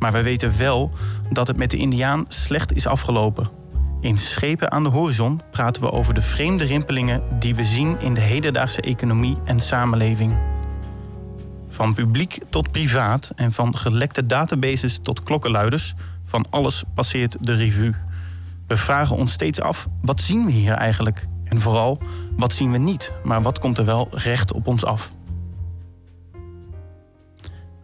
maar we weten wel dat het met de Indiaan slecht is afgelopen. In Schepen aan de Horizon praten we over de vreemde rimpelingen die we zien in de hedendaagse economie en samenleving. Van publiek tot privaat en van gelekte databases tot klokkenluiders, van alles passeert de revue. We vragen ons steeds af, wat zien we hier eigenlijk? En vooral, wat zien we niet, maar wat komt er wel recht op ons af?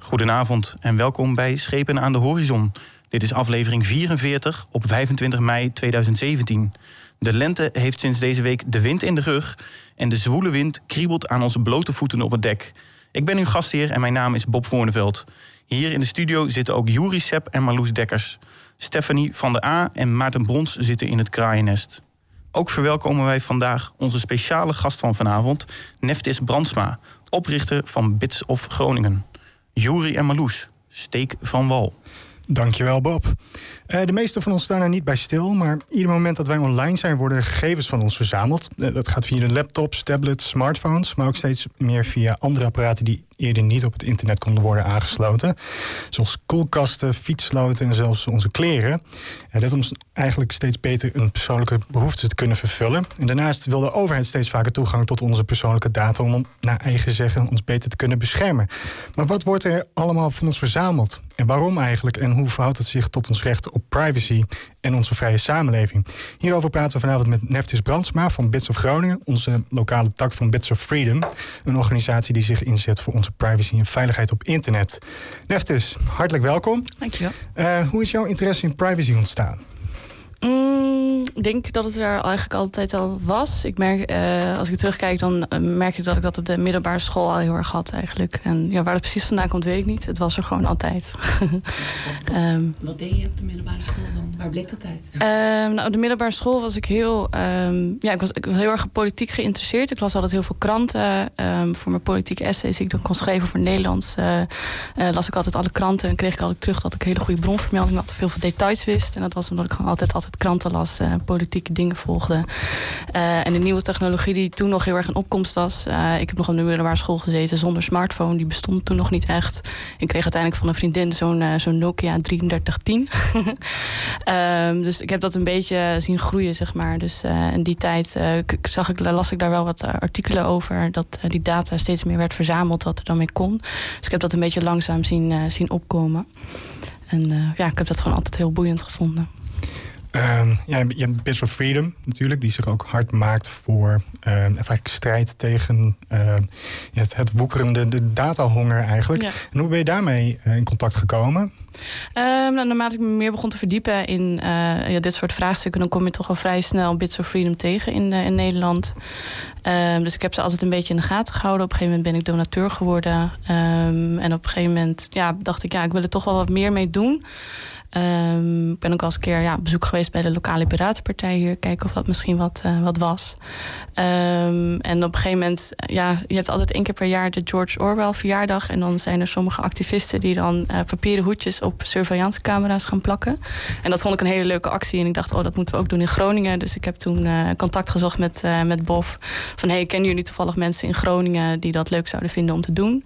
Goedenavond en welkom bij Schepen aan de Horizon. Dit is aflevering 44 op 25 mei 2017. De lente heeft sinds deze week de wind in de rug en de zwoele wind kriebelt aan onze blote voeten op het dek. Ik ben uw gastheer en mijn naam is Bob Voorneveld. Hier in de studio zitten ook Juri Sepp en Marloes Dekkers. Stephanie van der A en Maarten Brons zitten in het kraaiennest. Ook verwelkomen wij vandaag onze speciale gast van vanavond, Neftis Brandsma, oprichter van Bits of Groningen. Juri en Marloes, steek van wal. Dankjewel, Bob. Uh, de meeste van ons staan er niet bij stil, maar ieder moment dat wij online zijn, worden gegevens van ons verzameld. Uh, dat gaat via de laptops, tablets, smartphones, maar ook steeds meer via andere apparaten die eerder niet op het internet konden worden aangesloten. Zoals koelkasten, fietssloten en zelfs onze kleren. Uh, dit om eigenlijk steeds beter een persoonlijke behoefte te kunnen vervullen. En daarnaast wil de overheid steeds vaker toegang tot onze persoonlijke data om naar eigen zeggen ons beter te kunnen beschermen. Maar wat wordt er allemaal van ons verzameld? En waarom eigenlijk? En hoe verhoudt het zich tot ons recht op privacy en onze vrije samenleving? Hierover praten we vanavond met Neftis Brandsma van Bits of Groningen, onze lokale tak van Bits of Freedom. Een organisatie die zich inzet voor onze privacy en veiligheid op internet. Neftis, hartelijk welkom. Dankjewel. Uh, hoe is jouw interesse in privacy ontstaan? Mm, ik denk dat het er eigenlijk altijd al was. Ik merk, uh, als ik terugkijk, dan uh, merk ik dat ik dat op de middelbare school al heel erg had eigenlijk. En ja, waar het precies vandaan komt, weet ik niet. Het was er gewoon altijd. um, Wat deed je op de middelbare school dan? Waar bleek dat uit? Um, nou, op de middelbare school was ik heel, um, ja, ik was, ik was heel erg politiek geïnteresseerd. Ik las altijd heel veel kranten voor mijn politieke essays die ik dan kon schrijven voor Nederlands. Uh, las ik altijd alle kranten en kreeg ik altijd terug dat ik hele goede bronvermelding had, veel van details wist. En dat was omdat ik gewoon altijd, altijd kranten las, uh, politieke dingen volgde. Uh, en de nieuwe technologie die toen nog heel erg in opkomst was. Uh, ik heb nog op de middelbare school gezeten zonder smartphone. Die bestond toen nog niet echt. Ik kreeg uiteindelijk van een vriendin zo'n zo'n Nokia 3310. um, dus ik heb dat een beetje zien groeien, zeg maar. Dus in die tijd zag ik, las ik daar wel wat artikelen over. Dat die data steeds meer werd verzameld, wat er dan mee kon. Dus ik heb dat een beetje langzaam zien, zien opkomen. En ja, ik heb dat gewoon altijd heel boeiend gevonden. Uh, ja, je hebt Bits of Freedom natuurlijk, die zich ook hard maakt voor uh, eigenlijk strijd tegen uh, het, het woekerende de datahonger eigenlijk. Ja. En hoe ben je daarmee eh, in contact gekomen? Um, nou, naarmate ik me meer begon te verdiepen in uh, ja, dit soort vraagstukken, dan kom je toch al vrij snel Bits of Freedom tegen in, in Nederland. Um, dus ik heb ze altijd een beetje in de gaten gehouden. Op een gegeven moment ben ik donateur geworden. En op een gegeven moment ja, dacht ik, ja, ik wil er toch wel wat meer mee doen. Um, ik ben ook al eens een keer ja, op bezoek geweest bij de lokale piratenpartij hier. Kijken of dat misschien wat, uh, wat was. Um, en op een gegeven moment, ja, je hebt altijd één keer per jaar de George Orwell verjaardag. En dan zijn er sommige activisten die dan uh, papieren hoedjes op surveillancecamera's gaan plakken. En dat vond ik een hele leuke actie. En ik dacht, oh, dat moeten we ook doen in Groningen. Dus ik heb toen uh, contact gezocht met, met Bof. Van, hey, kennen jullie toevallig mensen in Groningen die dat leuk zouden vinden om te doen?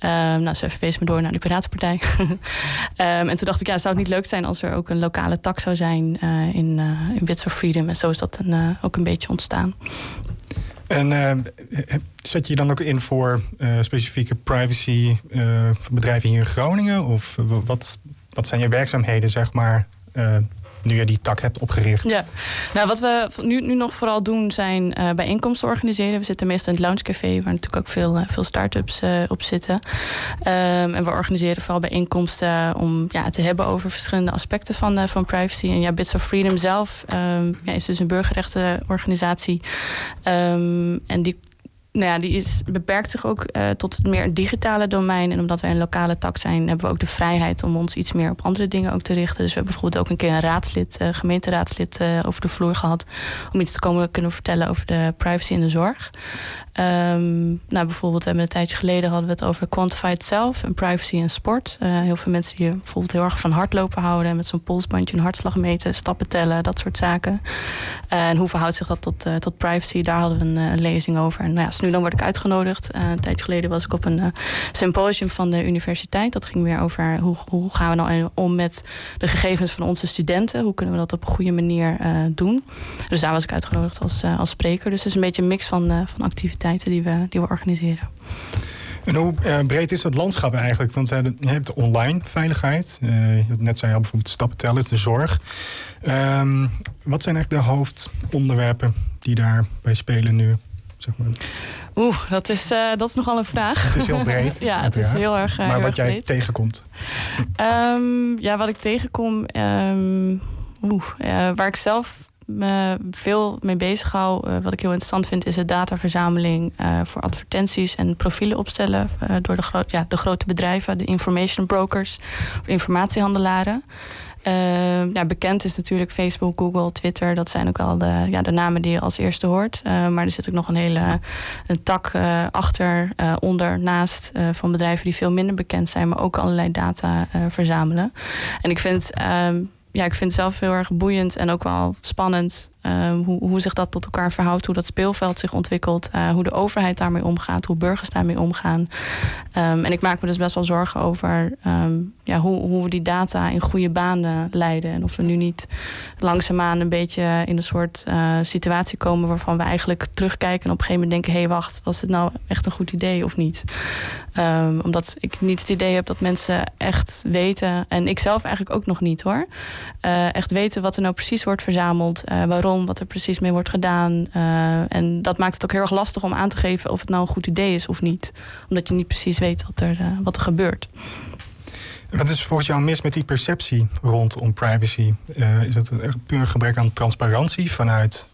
Um, nou, ze verwees me door naar de Piratenpartij. um, en toen dacht ik, ja, zou het niet leuk zijn als er ook een lokale tak zou zijn uh, in, uh, in Bits Freedom. En zo is dat een, uh, ook een beetje ontstaan. En zet je je dan ook in voor specifieke privacy bedrijven hier in Groningen? Of wat, wat zijn je werkzaamheden, zeg maar, nu je die tak hebt opgericht? Ja, nou wat we nu, nu nog vooral doen zijn uh, bijeenkomsten organiseren. We zitten meestal in het Loungecafé, waar natuurlijk ook veel, uh, veel start-ups uh, op zitten. Um, en we organiseren vooral bijeenkomsten om ja, te hebben over verschillende aspecten van, van privacy. En ja, Bits of Freedom zelf um, ja, is dus een burgerrechtenorganisatie. Um, en die nou ja, die is, beperkt zich ook uh, tot het meer digitale domein. En omdat wij een lokale tak zijn, hebben we ook de vrijheid om ons iets meer op andere dingen ook te richten. Dus we hebben bijvoorbeeld ook een keer een raadslid, uh, gemeenteraadslid uh, over de vloer gehad. Om iets te komen kunnen vertellen over de privacy in de zorg. Um, nou, bijvoorbeeld hebben we een tijdje geleden hadden we het over quantified self en privacy en sport. heel veel mensen die bijvoorbeeld heel erg van hardlopen houden. En met zo'n polsbandje een hartslag meten, stappen tellen, dat soort zaken. en hoe verhoudt zich dat tot, tot privacy? Daar hadden we een, lezing over. En nou ja, nu dan word ik uitgenodigd. Een tijdje geleden was ik op een symposium van de universiteit. Dat ging weer over hoe, hoe gaan we nou om met de gegevens van onze studenten. Hoe kunnen we dat op een goede manier doen. Dus daar was ik uitgenodigd als, als spreker. Dus het is een beetje een mix van, van activiteiten die we, die we organiseren. En hoe breed is dat landschap eigenlijk? Want je hebt de online veiligheid. net zei je al bijvoorbeeld stappen tellen, de zorg. Um, wat zijn eigenlijk de hoofdonderwerpen die daarbij spelen nu? Oeh, dat is, uh, dat is nogal een vraag. Het is heel breed. ja, het is heel erg. Uh, maar wat jij tegenkomt? Um, ja, wat ik tegenkom. Um, oeh, uh, waar ik zelf me veel mee bezig hou, wat ik heel interessant vind, is de dataverzameling voor advertenties en profielen opstellen door de, ja, de grote bedrijven, de information brokers, informatiehandelaren. Uh, ja, bekend is natuurlijk Facebook, Google, Twitter. Dat zijn ook wel de, ja, de namen die je als eerste hoort. Uh, maar er zit ook nog een hele een tak uh, achter, onder, naast van bedrijven die veel minder bekend zijn, maar ook allerlei data verzamelen. En ik vind, ehm, ja, ik vind het zelf heel erg boeiend en ook wel spannend Ehm, hoe, hoe zich dat tot elkaar verhoudt, hoe dat speelveld zich ontwikkelt, uh, hoe de overheid daarmee omgaat, hoe burgers daarmee omgaan. Um, en ik maak me dus best wel zorgen over um, ja, hoe, hoe we die data in goede banen leiden. En of we nu niet langzaamaan een beetje in een soort uh, situatie komen waarvan we eigenlijk terugkijken en op een gegeven moment denken: hé, hey, wacht, was dit nou echt een goed idee of niet? Omdat ik niet het idee heb dat mensen echt weten, en ik zelf eigenlijk ook nog niet hoor, uh, echt weten wat er nou precies wordt verzameld, waarom wat er precies mee wordt gedaan. Uh, en dat maakt het ook heel erg lastig om aan te geven of het nou een goed idee is of niet. Omdat je niet precies weet wat er, wat er gebeurt. Wat is volgens jou mis met die perceptie rondom privacy? Is het een puur gebrek aan transparantie vanuit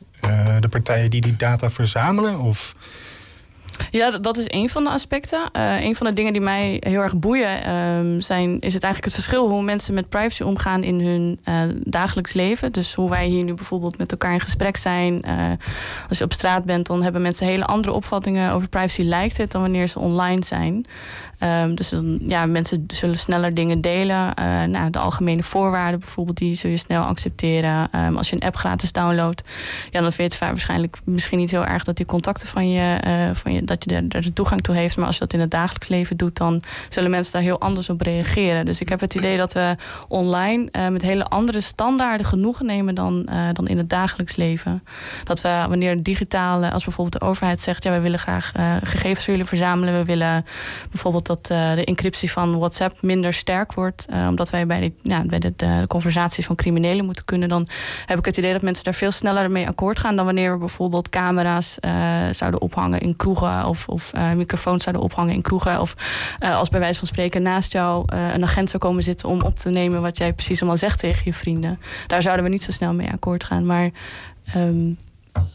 de partijen die die data verzamelen? Of ja, dat is een van de aspecten. Een van de dingen die mij heel erg boeien um, zijn, is het eigenlijk het verschil hoe mensen met privacy omgaan in hun uh, dagelijks leven. Dus hoe wij hier nu bijvoorbeeld met elkaar in gesprek zijn. Uh, als je op straat bent, dan hebben mensen hele andere opvattingen over privacy, lijkt het, dan wanneer ze online zijn. Um, dus dan, ja, mensen zullen sneller dingen delen. Nou, de algemene voorwaarden bijvoorbeeld, die zul je snel accepteren. Um, als je een app gratis downloadt, ja, dan vind je waarschijnlijk misschien niet heel erg dat die contacten van je, uh, van je dat je er, de toegang toe heeft. Maar als je dat in het dagelijks leven doet, dan zullen mensen daar heel anders op reageren. Dus ik heb het idee dat we online uh, met hele andere standaarden genoegen nemen dan, dan in het dagelijks leven. Dat we wanneer digitale, als bijvoorbeeld de overheid zegt, ja, wij willen graag gegevens voor jullie verzamelen. We willen bijvoorbeeld dat de encryptie van WhatsApp minder sterk wordt. Omdat wij bij, de, ja, bij de, de, conversaties van criminelen moeten kunnen. Dan heb ik het idee dat mensen daar veel sneller mee akkoord gaan. dan wanneer we bijvoorbeeld camera's zouden ophangen in kroegen. Of, of microfoons zouden ophangen in kroegen. Of als bij wijze van spreken naast jou een agent zou komen zitten. om op te nemen wat jij precies allemaal zegt tegen je vrienden. Daar zouden we niet zo snel mee akkoord gaan. Maar. Um,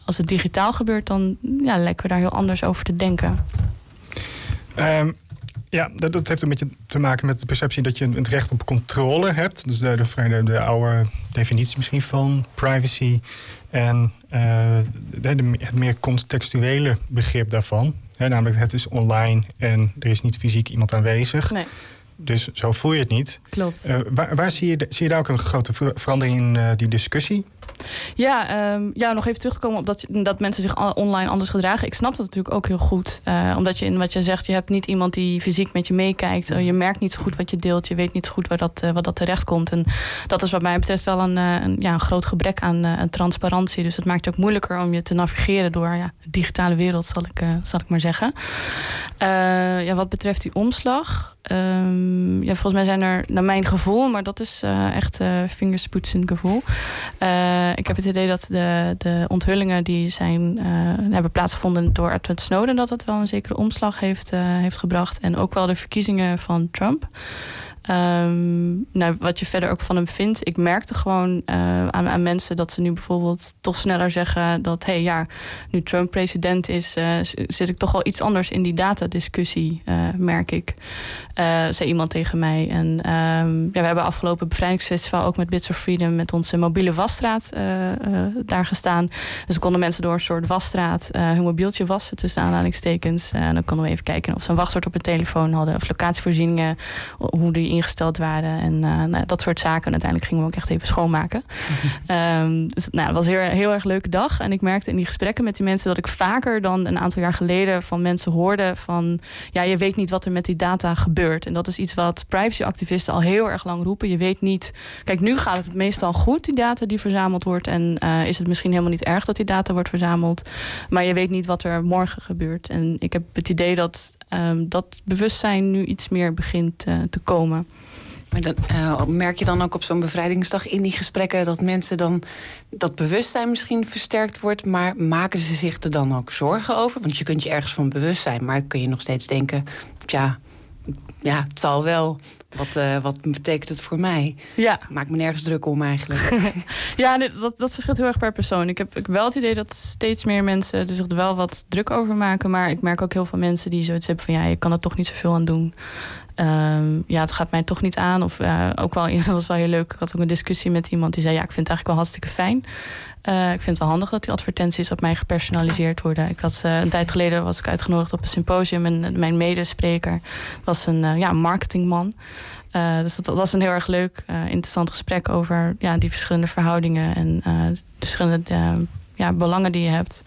als het digitaal gebeurt, dan ja, lijken we daar heel anders over te denken. Um, ja, dat, heeft een beetje te maken met de perceptie dat je het recht op controle hebt. Dus de oude definitie misschien van privacy. En de, het meer contextuele begrip daarvan. Hè, namelijk, het is online en er is niet fysiek iemand aanwezig. Nee. Dus zo voel je het niet. Klopt. Uh, waar, waar zie, je, zie je daar ook een grote verandering in uh, die discussie? Ja, um, ja, nog even terug te komen op dat, dat mensen zich online anders gedragen. Ik snap dat natuurlijk ook heel goed. Uh, omdat je in wat je zegt, je hebt niet iemand die fysiek met je meekijkt. Uh, je merkt niet zo goed wat je deelt. Je weet niet zo goed waar dat, uh, waar dat terecht komt. En dat is wat mij betreft wel een, een ja, een groot gebrek aan, aan, transparantie. Dus het maakt het ook moeilijker om je te navigeren door ja, de digitale wereld, zal ik, zal ik maar zeggen. ja, wat betreft die omslag. Um, ja, volgens mij zijn er, naar mijn gevoel, maar dat is uh, echt uh, vingerspoetsen gevoel. Uh, ik heb het idee dat de, de onthullingen die zijn, hebben plaatsgevonden door Edward Snowden, dat dat wel een zekere omslag heeft, heeft gebracht. En ook wel de verkiezingen van Trump. Ehm, nou, wat je verder ook van hem vindt. Ik merkte gewoon uh, aan, aan, mensen dat ze nu bijvoorbeeld toch sneller zeggen dat, hé hey, ja, nu Trump president is, uh, zit ik toch wel iets anders in die datadiscussie, uh, merk ik. zei iemand tegen mij. En um, ja, we hebben afgelopen bevrijdingsfestival ook met Bits of Freedom met onze mobiele wasstraat daar gestaan. Dus konden mensen door een soort wasstraat hun mobieltje wassen tussen aanhalingstekens. en dan konden we even kijken of ze een wachtwoord op hun telefoon hadden of locatievoorzieningen, hoe die ingesteld waren en uh, nou, dat soort zaken. En uiteindelijk gingen we ook echt even schoonmaken. um, dus nou, het was een heel, heel erg leuke dag. En ik merkte in die gesprekken met die mensen dat ik vaker dan een aantal jaar geleden van mensen hoorde van ja, je weet niet wat er met die data gebeurt. En dat is iets wat privacyactivisten al heel erg lang roepen. Je weet niet. Kijk, nu gaat het meestal goed, die data die verzameld wordt. En uh, is het misschien helemaal niet erg dat die data wordt verzameld. Maar je weet niet wat er morgen gebeurt. En ik heb het idee dat um, dat bewustzijn nu iets meer begint uh, te komen. Maar dan, uh, merk je dan ook op zo'n bevrijdingsdag in die gesprekken dat mensen dan dat bewustzijn misschien versterkt wordt, maar maken ze zich er dan ook zorgen over? Want je kunt je ergens van bewust zijn, maar kun je nog steeds denken: tja, ja, het zal wel. Wat, uh, wat betekent het voor mij? Ja. Maak me nergens druk om eigenlijk. ja, dat, dat verschilt heel erg per persoon. Ik heb ik wel het idee dat steeds meer mensen er zich er wel wat druk over maken. Maar ik merk ook heel veel mensen die zoiets hebben van ja, je kan er toch niet zoveel aan doen. Um, ja, het gaat mij toch niet aan. Of uh, ook wel, dat was wel heel leuk. Ik had ook een discussie met iemand die zei: Ja, ik vind het eigenlijk wel hartstikke fijn. Uh, ik vind het wel handig dat die advertenties op mij gepersonaliseerd worden. Ik had, uh, een tijd geleden was ik uitgenodigd op een symposium en mijn medespreker was een ja, marketingman. dus dat, was een heel erg leuk, interessant gesprek over ja, die verschillende verhoudingen en verschillende ja, belangen die je hebt.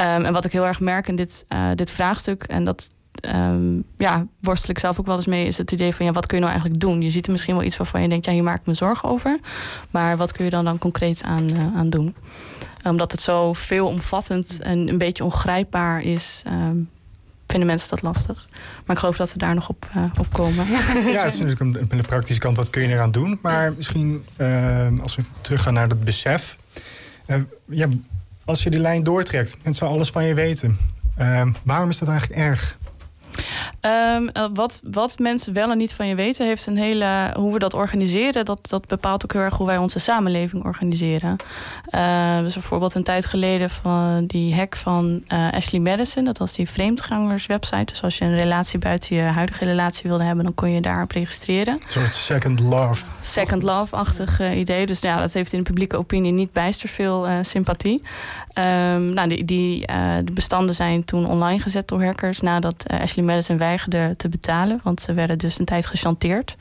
Um, en wat ik heel erg merk in dit, dit vraagstuk, en dat um, ja, worstel ik zelf ook wel eens mee, is het idee van ja, wat kun je nou eigenlijk doen? Je ziet er misschien wel iets waarvan je denkt, ja, hier maak ik me zorgen over. Maar wat kun je dan, dan concreet aan, uh, aan doen? Omdat het zo veelomvattend en een beetje ongrijpbaar is, um, vinden mensen dat lastig. Maar ik geloof dat we daar nog op, uh, op komen. Ja, het is natuurlijk een, een, praktische kant. Wat kun je eraan doen? Maar misschien uh, als we teruggaan naar dat besef. Uh, ja, als je die lijn doortrekt, mensen alles van je weten. waarom is dat eigenlijk erg? Um, wat, wat mensen wel en niet van je weten, heeft een hele. Hoe we dat organiseren, dat, dat bepaalt ook heel erg hoe wij onze samenleving organiseren. Uh, dus bijvoorbeeld een tijd geleden van die hack van uh, Ashley Madison. Dat was die vreemdgangerswebsite. Dus als je een relatie buiten je huidige relatie wilde hebben, dan kon je daarop registreren. Een soort second love. Second love-achtig uh, idee. Dus ja, dat heeft in de publieke opinie niet bijster veel sympathie. Um, nou, die, die de bestanden zijn toen online gezet door hackers nadat Ashley Madison weigerde te betalen. Want ze werden dus een tijd gechanteerd.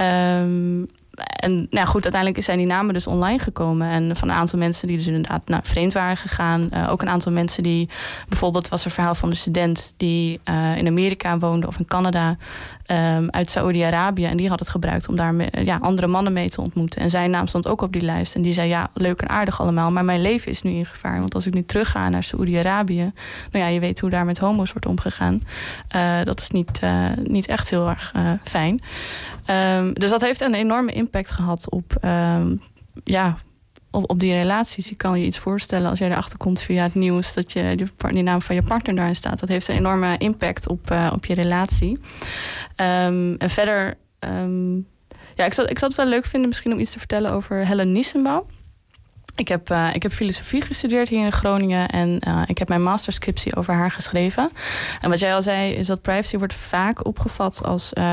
Um, en nou goed, uiteindelijk zijn die namen dus online gekomen. En van een aantal mensen die dus inderdaad nou, vreemd waren gegaan. Uh, ook een aantal mensen die, bijvoorbeeld was er verhaal van een student die uh, in Amerika woonde of in Canada. Um, uit Saoedi-Arabië. En die had het gebruikt om daar me, ja, andere mannen mee te ontmoeten. En zijn naam stond ook op die lijst. En die zei: Ja, leuk en aardig allemaal. Maar mijn leven is nu in gevaar. Want als ik nu terug ga naar Saoedi-Arabië. Nou ja, je weet hoe daar met homo's wordt omgegaan. Dat is niet, niet echt heel erg fijn. Um, dus dat heeft een enorme impact gehad op, um, ja, op, op, die relaties. Je kan je iets voorstellen als jij erachter komt via het nieuws dat je die, naam van je partner daarin staat. Dat heeft een enorme impact op, uh, op je relatie. Um, en verder, ja, ik zou, ik zou het wel leuk vinden misschien om iets te vertellen over Helen Nissenbouw. Ik heb, uh, ik heb filosofie gestudeerd hier in Groningen en uh, ik heb mijn masterscriptie over haar geschreven. En wat jij al zei, is dat privacy wordt vaak opgevat als uh,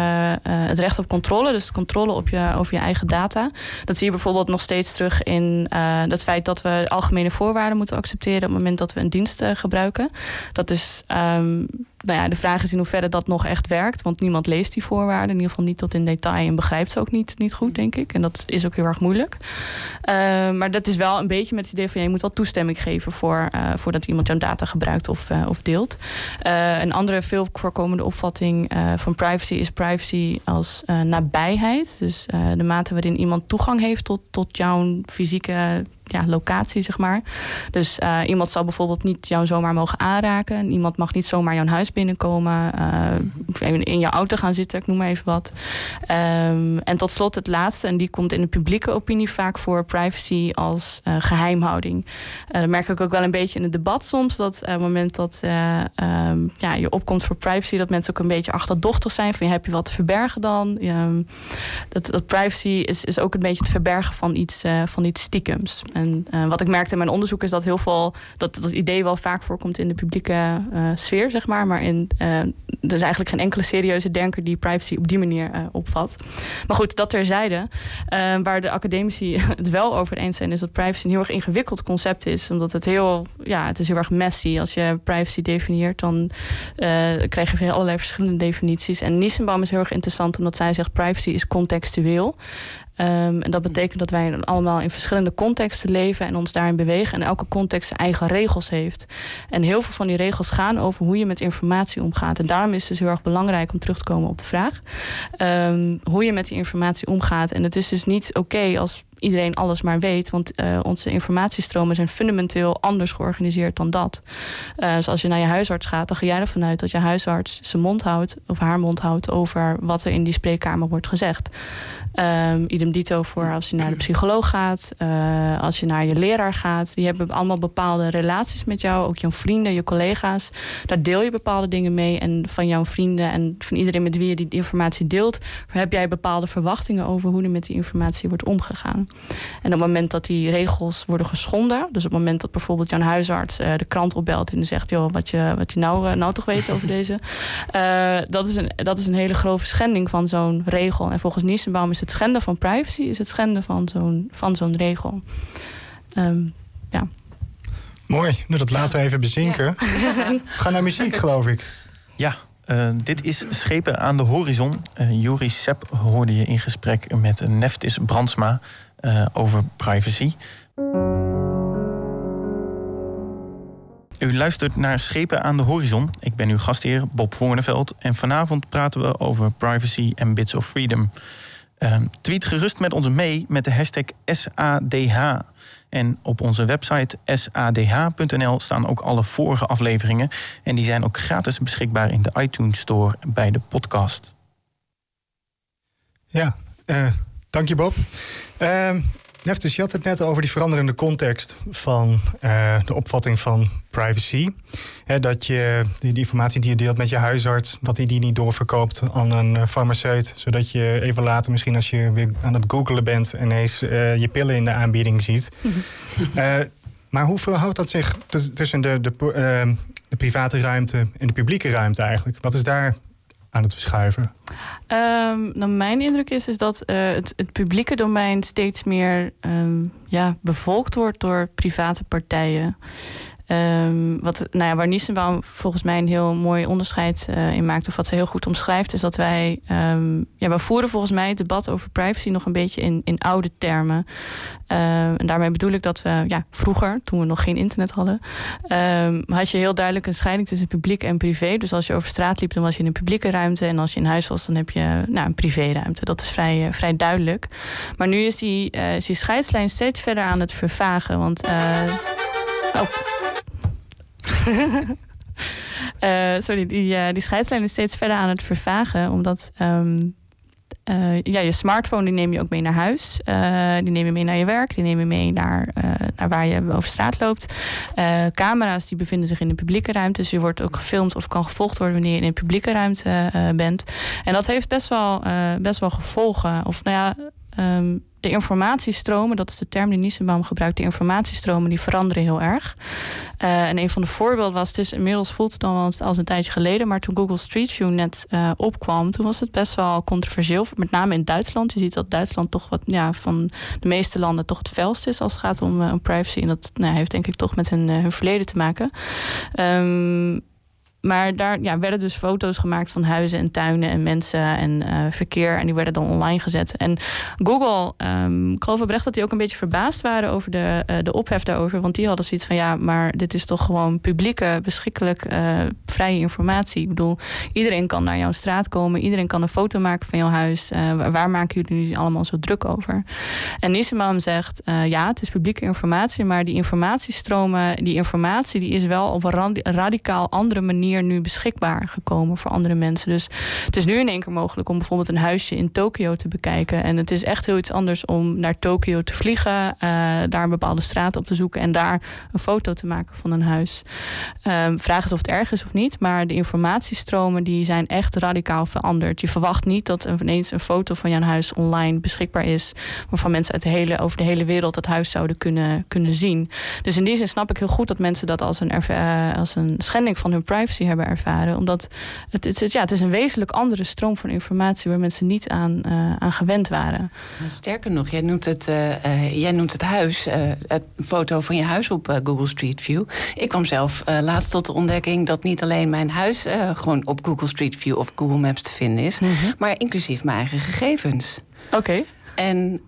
het recht op controle, dus controle op je, over je eigen data. Dat zie je bijvoorbeeld nog steeds terug in het feit dat we algemene voorwaarden moeten accepteren op het moment dat we een dienst gebruiken. Dat is um, nou ja, de vraag is in hoeverre dat nog echt werkt. Want niemand leest die voorwaarden. In ieder geval niet tot in detail. En begrijpt ze ook niet, niet goed, denk ik. En dat is ook heel erg moeilijk. Uh, maar dat is wel een beetje met het idee van... je moet wel toestemming geven voor, uh, voordat iemand jouw data gebruikt of, uh, of deelt. een andere veel voorkomende opvatting van privacy... is privacy als nabijheid. Dus de mate waarin iemand toegang heeft tot, tot jouw fysieke ja, locatie, zeg maar. Dus iemand zal bijvoorbeeld niet jou zomaar mogen aanraken. Iemand mag niet zomaar jouw huis binnenkomen. Uh, in jouw auto gaan zitten, ik noem maar even wat. Ehm, en tot slot het laatste, en die komt in de publieke opinie vaak voor privacy als geheimhouding. dat merk ik ook wel een beetje in het debat soms. Dat op het moment dat ehm, ja, je opkomt voor privacy, dat mensen ook een beetje achterdochtig zijn. Van heb je wat te verbergen dan? dat, dat privacy is, is ook een beetje het verbergen van iets, uh, van iets stiekems. En uh, wat ik merkte in mijn onderzoek is dat heel veel dat dat idee wel vaak voorkomt in de publieke uh, sfeer, zeg maar. Maar in, er is eigenlijk geen enkele serieuze denker die privacy op die manier opvat. Maar goed, dat terzijde. waar de academici het wel over eens zijn, is dat privacy een heel erg ingewikkeld concept is. Omdat het heel, ja, het is heel erg messy. Als je privacy definieert, dan krijg je allerlei verschillende definities. En Nissenbaum is heel erg interessant, omdat zij zegt privacy is contextueel. Um, en dat betekent dat wij allemaal in verschillende contexten leven en ons daarin bewegen. En elke context zijn eigen regels heeft. En heel veel van die regels gaan over hoe je met informatie omgaat. En daarom is het dus heel erg belangrijk om terug te komen op de vraag. Um, hoe je met die informatie omgaat. En het is dus niet oké als iedereen alles maar weet. Want uh, onze informatiestromen zijn fundamenteel anders georganiseerd dan dat. Uh, dus als je naar je huisarts gaat, dan ga jij ervan uit dat je huisarts zijn mond houdt of haar mond houdt over wat er in die spreekkamer wordt gezegd. Um, idem dito voor als je naar de psycholoog gaat, uh, als je naar je leraar gaat. Die hebben allemaal bepaalde relaties met jou, ook jouw vrienden, je collega's. Daar deel je bepaalde dingen mee. En van jouw vrienden en van iedereen met wie je die informatie deelt, heb jij bepaalde verwachtingen over hoe er met die informatie wordt omgegaan. En op het moment dat die regels worden geschonden, dus op het moment dat bijvoorbeeld jouw huisarts uh, de krant opbelt en zegt: joh, wat je, wat je nou, uh, nou toch weet over deze. dat, is een, dat is een hele grove schending van zo'n regel. En volgens Niesenbaum is het schenden van privacy is het schenden van zo'n, van zo'n regel. Um, ja. Mooi, nou, dat laten we even bezinken. Ja. Ga naar muziek, geloof ik. Ja, uh, dit is Schepen aan de Horizon. Uh, Juri Sepp hoorde je in gesprek met Neftis Brandsma over privacy. U luistert naar Schepen aan de Horizon. Ik ben uw gastheer Bob Voorneveld. En vanavond praten we over privacy en bits of freedom. Um, tweet gerust met ons mee met de hashtag SADH. En op onze website sadh.nl staan ook alle vorige afleveringen. En die zijn ook gratis beschikbaar in de iTunes Store bij de podcast. Ja, uh, dank je Bob. Uh, Neftus, je had het net over die veranderende context van uh, de opvatting van privacy. dat je die, informatie die je deelt met je huisarts, dat hij die niet doorverkoopt aan een uh, farmaceut. Zodat je even later, misschien als je weer aan het googelen bent, ineens uh, je pillen in de aanbieding ziet. maar hoe verhoudt dat zich tussen de, de, de private ruimte en de publieke ruimte eigenlijk? Wat is daar aan het verschuiven? Um, mijn indruk is, is dat uh, het, het, publieke domein steeds meer um, ja, bevolkt wordt door private partijen. Um, wat, nou ja, waar Nissenbaum volgens mij een heel mooi onderscheid uh, in maakt, of wat ze heel goed omschrijft, is dat wij, um, ja, we voeren volgens mij het debat over privacy nog een beetje in, in oude termen. Uh, en daarmee bedoel ik dat we, ja, vroeger, toen we nog geen internet hadden, had je heel duidelijk een scheiding tussen publiek en privé. Dus als je over straat liep, dan was je in een publieke ruimte. En als je in huis was, dan heb je nou, een privéruimte. Dat is vrij, uh, vrij duidelijk. Maar nu is die, is die scheidslijn steeds verder aan het vervagen. Want. oh. Uh, sorry, die, uh, die scheidslijn is steeds verder aan het vervagen. Omdat um, uh, ja, je smartphone die neem je ook mee naar huis. die neem je mee naar je werk. Die neem je mee naar, naar waar je over straat loopt. camera's die bevinden zich in de publieke ruimte. Dus je wordt ook gefilmd of kan gevolgd worden wanneer je in een publieke ruimte bent. En dat heeft best wel, best wel gevolgen. Of nou ja. Um, de informatiestromen, dat is de term die Nissenbaum gebruikt, de informatiestromen die veranderen heel erg. Uh, en een van de voorbeelden was, het is inmiddels voelt het dan als een tijdje geleden, maar toen Google Street View net uh, opkwam, toen was het best wel controversieel, met name in Duitsland. Je ziet dat Duitsland toch wat ja, van de meeste landen toch het felst is als het gaat om, om privacy. En dat nou, heeft denk ik toch met hun, hun verleden te maken. Um, maar daar ja, werden dus foto's gemaakt van huizen en tuinen en mensen en uh, verkeer. En die werden dan online gezet. En Google, um, ik geloof oprecht dat die ook een beetje verbaasd waren over de, uh, de ophef daarover. Want die hadden zoiets van ja, maar dit is toch gewoon publieke, beschikkelijk uh, vrije informatie. Ik bedoel, iedereen kan naar jouw straat komen, iedereen kan een foto maken van jouw huis. Waar maken jullie nu allemaal zo druk over? En Nisseman zegt, ja, het is publieke informatie, maar die informatiestromen, die informatie, die is wel op een radicaal andere manier nu beschikbaar gekomen voor andere mensen. Dus het is nu in één keer mogelijk om bijvoorbeeld een huisje in Tokio te bekijken. En het is echt heel iets anders om naar Tokio te vliegen, uh, daar een bepaalde straat op te zoeken en daar een foto te maken van een huis. Um, vraag is of het erg is of niet, maar de informatiestromen die zijn echt radicaal veranderd. Je verwacht niet dat ineens een foto van jouw huis online beschikbaar is, waarvan mensen uit de hele, over de hele wereld dat huis zouden kunnen, kunnen zien. Dus in die zin snap ik heel goed dat mensen dat als een, uh, als een schending van hun privacy hebben ervaren. Omdat het, het, ja, het is een wezenlijk andere stroom van informatie waar mensen niet aan, uh, aan gewend waren. Sterker nog, jij noemt het, uh, jij noemt het huis, het foto van je huis op Google Street View. Ik kwam zelf laatst tot de ontdekking dat niet alleen mijn huis gewoon op Google Street View of Google Maps te vinden is, mm -hmm. maar inclusief mijn eigen gegevens. Oké. En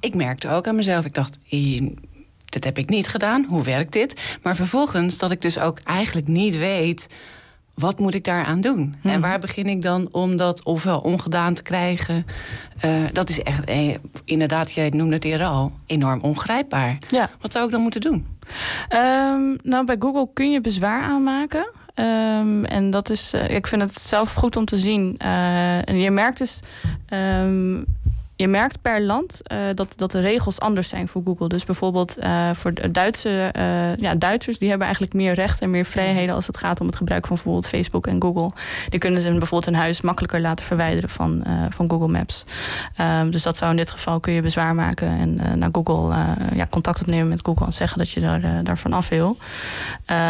ik merkte ook aan mezelf, ik dacht, dit heb ik niet gedaan. Hoe werkt dit? Maar vervolgens dat ik dus ook eigenlijk niet weet wat moet ik daaraan doen? En mhm. waar begin ik dan om dat ofwel ongedaan te krijgen? Uh, dat is echt, eh, inderdaad, jij noemde het eerder al, enorm ongrijpbaar. Ja. Wat zou ik dan moeten doen? Um, nou, bij Google kun je bezwaar aanmaken. Um, en dat is, uh, ik vind het zelf goed om te zien. en je merkt dus. Um, je merkt per land uh, dat, dat de regels anders zijn voor Google. Dus bijvoorbeeld uh, voor Duitse, uh, ja, Duitsers, die hebben eigenlijk meer rechten en meer vrijheden als het gaat om het gebruik van bijvoorbeeld Facebook en Google. Die kunnen ze bijvoorbeeld een huis makkelijker laten verwijderen van, van Google Maps. Um, dus dat zou in dit geval kun je bezwaar maken en naar Google ja, contact opnemen met Google en zeggen dat je daar, daarvan af wil.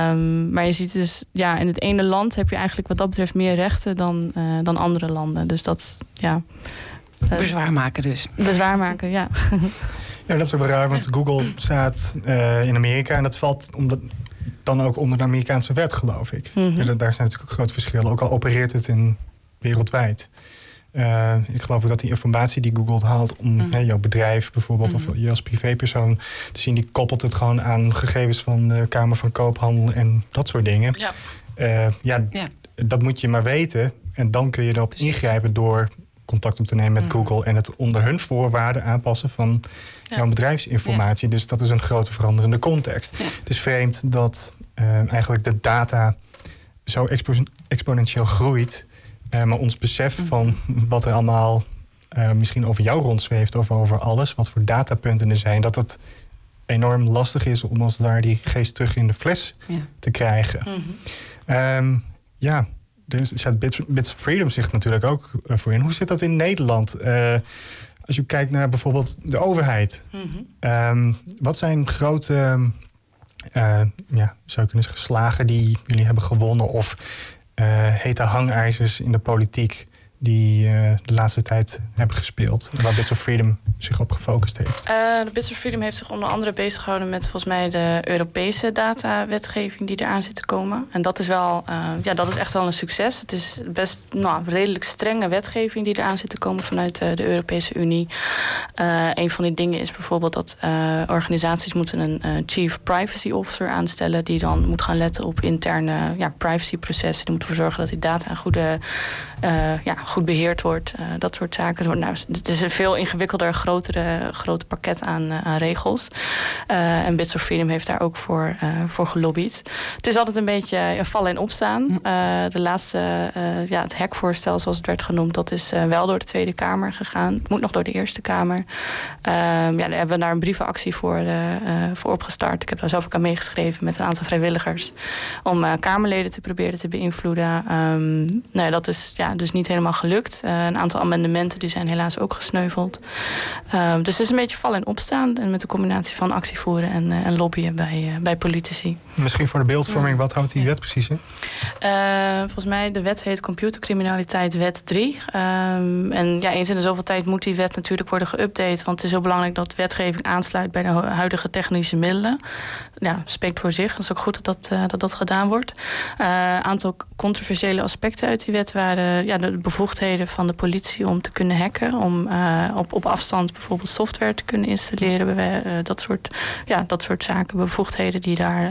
Um, maar je ziet dus, ja, in het ene land heb je eigenlijk wat dat betreft meer rechten dan, dan andere landen. Dus dat, ja. Eh, bezwaar maken dus. Bezwaar maken, ja. ja, dat is ook wel raar, want Google staat uh, in Amerika en dat valt omdat dan ook onder de Amerikaanse wet, geloof ik. Mm -hmm. ja, daar zijn natuurlijk ook grote verschillen, ook al opereert het in wereldwijd. Uh, ik geloof ook dat die informatie die Google haalt om mm. hè, jouw bedrijf bijvoorbeeld, mm. of je als privépersoon te zien, die koppelt het gewoon aan gegevens van de Kamer van Koophandel en dat soort dingen. Ja. Uh, ja, ja, dat moet je maar weten. En dan kun je erop ingrijpen door contact op te nemen met mm. Google en het onder hun voorwaarden aanpassen van jouw bedrijfsinformatie. Dus dat is een grote veranderende context. Het is vreemd dat uh, eigenlijk de data zo expo exponentieel groeit, uh, maar ons besef mm. van wat er allemaal uh, misschien over jou rondzweeft of over alles, wat voor datapunten er zijn, dat het enorm lastig is om als daar die geest terug in de fles te krijgen. Mm -hmm. um, ja, er zet Bits, Bits Freedom zich natuurlijk ook eh, voor in. Hoe zit dat in Nederland? Uh, als je kijkt naar bijvoorbeeld de overheid. Mm -hmm. um, wat zijn grote, uh, ja, zou je kunnen zeggen, slagen die jullie hebben gewonnen? Of hete hangijzers in de politiek die uh, de laatste tijd hebben gespeeld. Waar Bits of Freedom zich op gefocust heeft. Uh, Bits of Freedom heeft zich onder andere bezig gehouden met volgens mij de Europese datawetgeving die eraan zit te komen. En dat is wel, uh, ja, dat is echt wel een succes. Het is best nou, redelijk strenge wetgeving die eraan zit te komen vanuit de Europese Unie. een van die dingen is bijvoorbeeld dat organisaties moeten een chief privacy officer aanstellen die dan moet gaan letten op interne ja, privacyprocessen. Die moet ervoor zorgen dat die data een goede ja, goed beheerd wordt. Uh, dat soort zaken. Nou, het is een veel ingewikkelder, grotere, groter pakket aan, uh, aan regels. Uh, en Bits of Freedom heeft daar ook voor, voor gelobbyd. Het is altijd een beetje vallen en opstaan. Hm. de laatste, ja, het hekvoorstel zoals het werd genoemd... dat is wel door de Tweede Kamer gegaan. Het moet nog door de Eerste Kamer. Ehm, ja, daar hebben we daar een brievenactie voor, voor opgestart. Ik heb daar zelf ook aan meegeschreven met een aantal vrijwilligers... om Kamerleden te proberen te beïnvloeden. Um, nou, dat is ja, dus niet helemaal gelukt. Uh, een aantal amendementen die zijn helaas ook gesneuveld. Uh, dus het is een beetje vallen en opstaan. En met de combinatie van actie voeren en, uh, en lobbyen bij, bij politici. Misschien voor de beeldvorming, wat houdt die wet precies in? volgens mij, de wet heet Computercriminaliteit Wet 3. Um, ehm, en ja, eens in de zoveel tijd moet die wet natuurlijk worden geüpdate. Want het is heel belangrijk dat wetgeving aansluit bij de huidige technische middelen. Ja, spreekt voor zich. Dat is ook goed dat dat, dat, dat gedaan wordt. Een aantal controversiële aspecten uit die wet waren ja, de bevoegdheden van de politie om te kunnen hacken. Om op, op afstand bijvoorbeeld software te kunnen installeren. Dat, soort, ja, dat soort zaken, bevoegdheden die daar.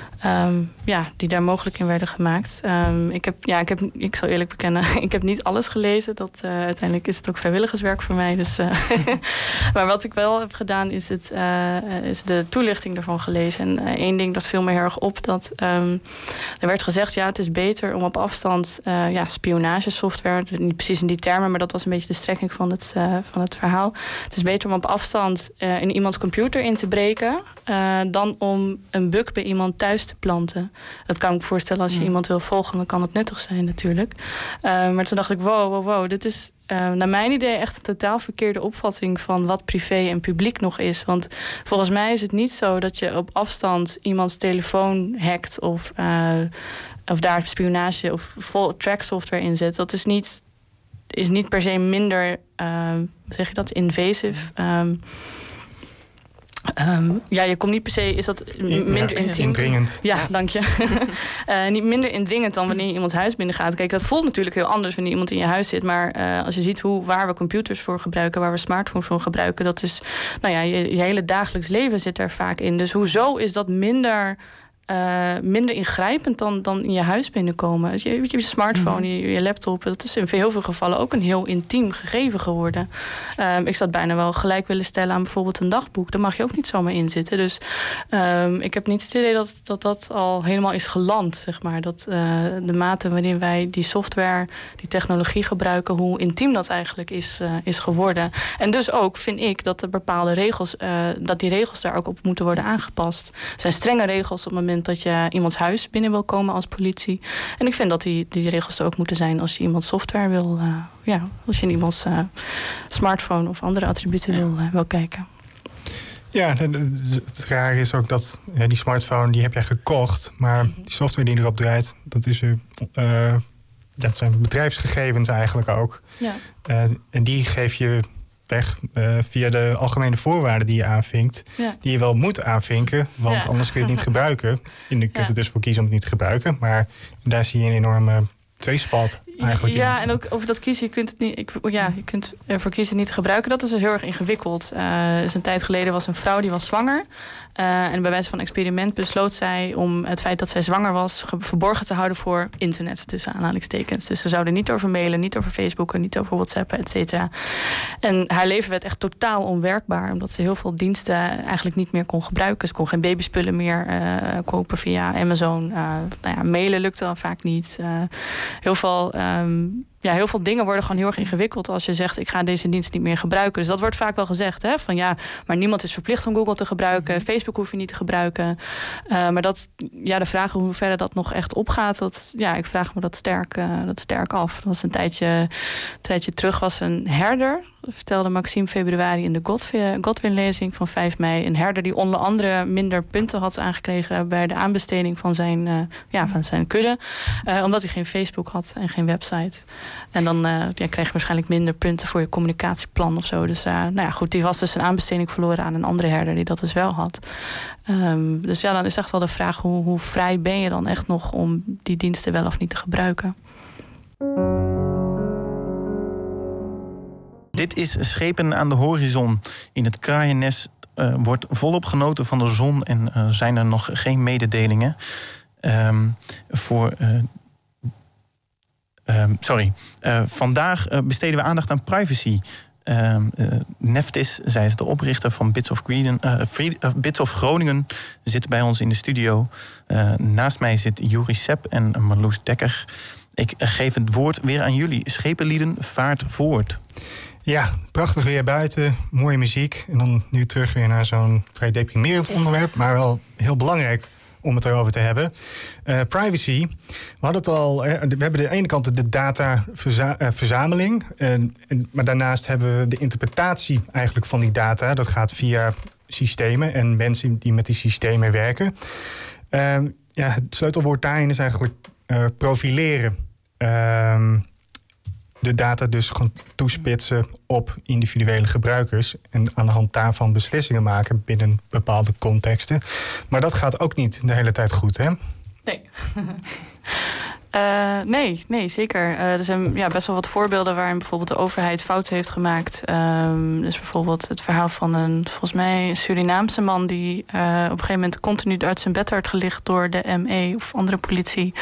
Ehm, ja, die daar mogelijk in werden gemaakt. Ehm, ik, heb, ja, ik, heb, ik zal eerlijk bekennen, ik heb niet alles gelezen. Dat, uh, uiteindelijk is het ook vrijwilligerswerk voor mij. Dus, uh, maar wat ik wel heb gedaan, is, het, uh, is de toelichting ervan gelezen. En één ding dat viel me heel erg op. Dat, um, er werd gezegd, ja, het is beter om op afstand ja, spionagesoftware... niet precies in die termen, maar dat was een beetje de strekking van het, van het verhaal. Het is beter om op afstand in iemands computer in te breken... dan om een bug bij iemand thuis te planten. Dat kan ik me voorstellen als je iemand wil volgen, dan kan het nuttig zijn natuurlijk. Uh, maar toen dacht ik, wow, wow, wow, dit is uh, naar mijn idee echt een totaal verkeerde opvatting van wat privé en publiek nog is. Want volgens mij is het niet zo dat je op afstand iemands telefoon hackt of, uh, of daar spionage of vol track software in zet. Dat is niet, is niet per se minder, zeg je dat, invasive. Um, Um, ja, je komt niet per se, is dat minder ja, intiem? Indringend. Ja, dank je. uh, niet minder indringend dan wanneer je iemands huis binnen gaat. Kijk, dat voelt natuurlijk heel anders wanneer iemand in je huis zit. Maar uh, als je ziet hoe, waar we computers voor gebruiken, waar we smartphones voor gebruiken, dat is, nou ja, je, je hele dagelijks leven zit er vaak in. Dus hoezo is dat minder uh, minder ingrijpend dan, dan in je huis binnenkomen. Dus je, je smartphone, mhm. je, je, laptop, dat is in heel veel gevallen ook een heel intiem gegeven geworden. Um, ik zou het bijna wel gelijk willen stellen aan bijvoorbeeld een dagboek. Daar mag je ook niet zomaar in zitten. Dus um, ik heb niet het idee dat, dat dat al helemaal is geland, zeg maar. Dat uh, de mate waarin wij die software, die technologie gebruiken, hoe intiem dat eigenlijk is, uh, is geworden. En dus ook vind ik dat er bepaalde regels, dat die regels daar ook op moeten worden aangepast. Er zijn strenge regels op het moment dat je iemands huis binnen wil komen als politie. En ik vind dat die, die regels er ook moeten zijn als je iemand software wil, uh, ja, als je in iemands uh, smartphone of andere attributen wil, uh, wil kijken. Ja, het rare is ook dat ja, die smartphone die heb jij gekocht, maar die software die erop draait, dat is er. dat zijn bedrijfsgegevens eigenlijk ook. Ja. en die geef je weg uh, via de algemene voorwaarden die je aanvinkt. Ja. Die je wel moet aanvinken, want ja. anders kun je het niet gebruiken. En je kunt er dus voor kiezen om het niet te gebruiken. Maar daar zie je een enorme tweespalt eigenlijk. Ja, en ook over dat kiezen, je kunt het niet, ik, ja, je kunt ervoor kiezen niet te gebruiken. Dat is dus heel erg ingewikkeld. Uh, dus een tijd geleden was een vrouw die was zwanger. Uh, en bij wijze van experiment besloot zij om het feit dat zij zwanger was verborgen te houden voor internet, tussen aanhalingstekens. Dus ze zouden niet over mailen, niet over Facebook, niet over WhatsApp, et cetera. En haar leven werd echt totaal onwerkbaar, omdat ze heel veel diensten eigenlijk niet meer kon gebruiken. Ze kon geen babyspullen meer uh, kopen via Amazon. Nou ja, mailen lukte dan vaak niet. heel veel um, ja, heel veel dingen worden gewoon heel erg ingewikkeld als je zegt: ik ga deze dienst niet meer gebruiken. Dus dat wordt vaak wel gezegd: hè, van ja, maar niemand is verplicht om Google te gebruiken. Mhm. Facebook hoef je niet te gebruiken. Uh, maar dat, ja, de vraag hoe verder dat nog echt opgaat, dat, ja, ik vraag me dat sterk, uh, dat sterk af. Dat was een tijdje, een tijdje terug was een herder vertelde Maxime februari in de Godwin-lezing van 5 mei. Een herder die onder andere minder punten had aangekregen bij de aanbesteding van zijn, uh, ja, van zijn kudde. Uh, omdat hij geen Facebook had en geen website. En dan uh, ja, kreeg je waarschijnlijk minder punten voor je communicatieplan of zo. Dus nou ja, goed, die was dus een aanbesteding verloren aan een andere herder die dat dus wel had. Um, dus ja, dan is echt wel de vraag: hoe, hoe vrij ben je dan echt nog om die diensten wel of niet te gebruiken? Dit is Schepen aan de horizon. In het kraaiennest uh, wordt volop genoten van de zon en uh, zijn er nog geen mededelingen. Um, voor. Uh, um, sorry. vandaag besteden we aandacht aan privacy. Um, Neftis, zij is de oprichter van Bits of, Bits of Groningen, zit bij ons in de studio. naast mij zit Juri Sepp en Marloes Dekker. Ik geef het woord weer aan jullie. Schepenlieden, vaart voort. Ja, prachtig weer buiten, mooie muziek. En dan nu terug weer naar zo'n vrij deprimerend onderwerp, maar wel heel belangrijk om het erover te hebben. Uh, privacy. We hadden het al. Eh, we hebben de ene kant de dataverzameling. Uh, en, maar daarnaast hebben we de interpretatie eigenlijk van die data. Dat gaat via systemen en mensen die met die systemen werken. Ehm, ja, het sleutelwoord daarin is eigenlijk profileren. Ehm, de data dus gewoon toespitsen op individuele gebruikers. En aan de hand daarvan beslissingen maken binnen bepaalde contexten. Maar dat gaat ook niet de hele tijd goed, hè? Nee. Uh, nee, nee, zeker. Uh, er zijn ja, best wel wat voorbeelden waarin bijvoorbeeld de overheid fouten heeft gemaakt. Um, dus bijvoorbeeld het verhaal van een, volgens mij, Surinaamse man die uh, op een gegeven moment continu uit zijn bed werd gelicht door de ME of andere politie.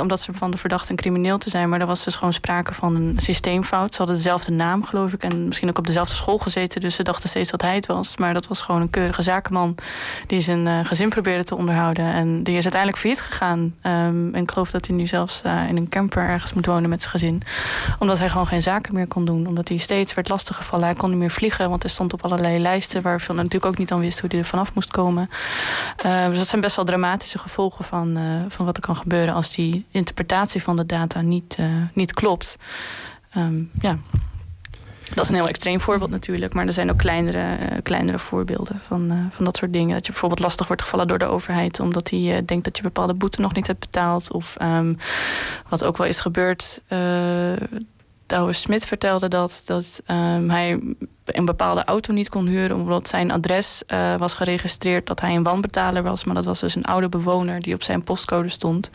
omdat ze van de verdachte een crimineel te zijn. Maar er was dus gewoon sprake van een systeemfout. Ze hadden dezelfde naam, geloof ik, en misschien ook op dezelfde school gezeten. Dus ze dachten steeds dat hij het was. Maar dat was gewoon een keurige zakenman die zijn gezin probeerde te onderhouden. En die is uiteindelijk failliet gegaan. Um, en ik geloof dat hij nu zelfs uh, in een camper ergens moet wonen met zijn gezin. Omdat hij gewoon geen zaken meer kon doen. Omdat hij steeds werd lastiggevallen. Hij kon niet meer vliegen, want hij stond op allerlei lijsten... waarvan hij natuurlijk ook niet dan wist hoe hij er vanaf moest komen. Uh, dus dat zijn best wel dramatische gevolgen van, uh, van wat er kan gebeuren... als die interpretatie van de data niet, niet klopt. Um, ja. Dat is een heel extreem voorbeeld natuurlijk. Maar er zijn ook kleinere, uh, kleinere voorbeelden van, uh, van dat soort dingen. Dat je bijvoorbeeld lastig wordt gevallen door de overheid. Omdat hij uh, denkt dat je bepaalde boete nog niet hebt betaald. Of um, wat ook wel is gebeurd. Douwe Smit vertelde dat, dat um, hij een bepaalde auto niet kon huren omdat zijn adres uh, was geregistreerd dat hij een wanbetaler was. Maar dat was dus een oude bewoner die op zijn postcode stond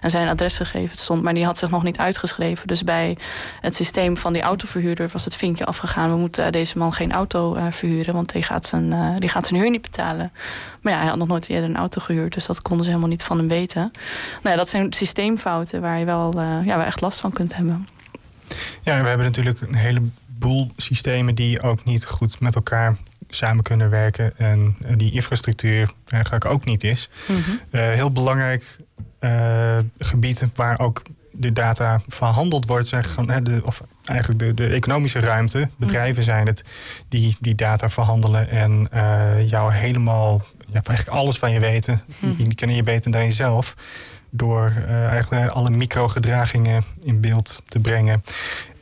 en zijn adresgegevens stond. Maar die had zich nog niet uitgeschreven. Dus bij het systeem van die autoverhuurder was het vinkje afgegaan. We moeten deze man geen auto uh, verhuren, want die gaat, zijn, uh, die gaat zijn huur niet betalen. Maar ja, hij had nog nooit eerder een auto gehuurd, dus dat konden ze helemaal niet van hem weten. Nou dat zijn systeemfouten waar je wel ja, waar echt last van kunt hebben. Ja, we hebben natuurlijk een heleboel systemen die ook niet goed met elkaar samen kunnen werken. En die infrastructuur eigenlijk ook niet is. Mm -hmm. uh, heel belangrijk uh, gebied waar ook de data verhandeld wordt, zeg, de, of eigenlijk de, de economische ruimte. Bedrijven zijn het die die data verhandelen en uh, jou helemaal, ja, eigenlijk alles van je weten. Mm. Die kennen je beter dan jezelf door uh, eigenlijk alle microgedragingen in beeld te brengen.